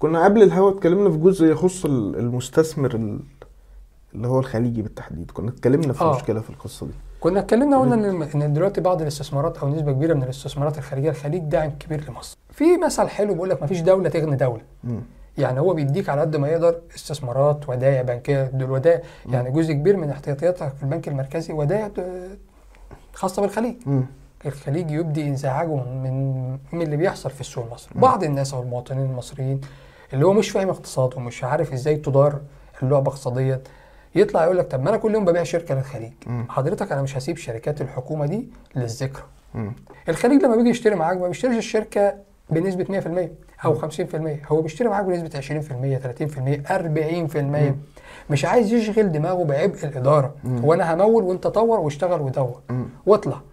كنا قبل الهوا اتكلمنا في جزء يخص ال- المستثمر ال- اللي هو الخليجي بالتحديد. كنا اتكلمنا في آه. مشكلة في القصة دي. كنا اتكلمنا قلنا إن دلوقتي بعض الاستثمارات أو نسبة كبيرة من الاستثمارات الخارجيه الخليج داعم كبير لمصر. في مثل حلو بيقول لك مفيش دولة تغني دولة. مم. يعني هو بيديك على قد ما يقدر استثمارات ودائع بنكية دول ودائع. يعني جزء كبير من احتياطياتك في البنك المركزي ودائع ب- خاصة بالخليج. مم. الخليج يبدي انزعاجه من من اللي بيحصل في السوق المصري. بعض الناس أو المواطنين المصريين اللي هو مش فاهم اقتصاد ومش عارف إزاي تدار اللعبة اقتصاديا يطلع يقول لك طب ما أنا كل يوم ببيع شركة للخليج. حضرتك أنا مش هسيب شركات الحكومة دي للذكرى. الخليج لما بيجي يشتري معاك ما بيشتريش الشركة بنسبة 100% أو 50% هو بيشتري معاك بنسبة 20% 30% 40% مش عايز يشغل دماغه بعبء الإدارة. وأنا همول وأنت طور واشتغل ودور. واطلع.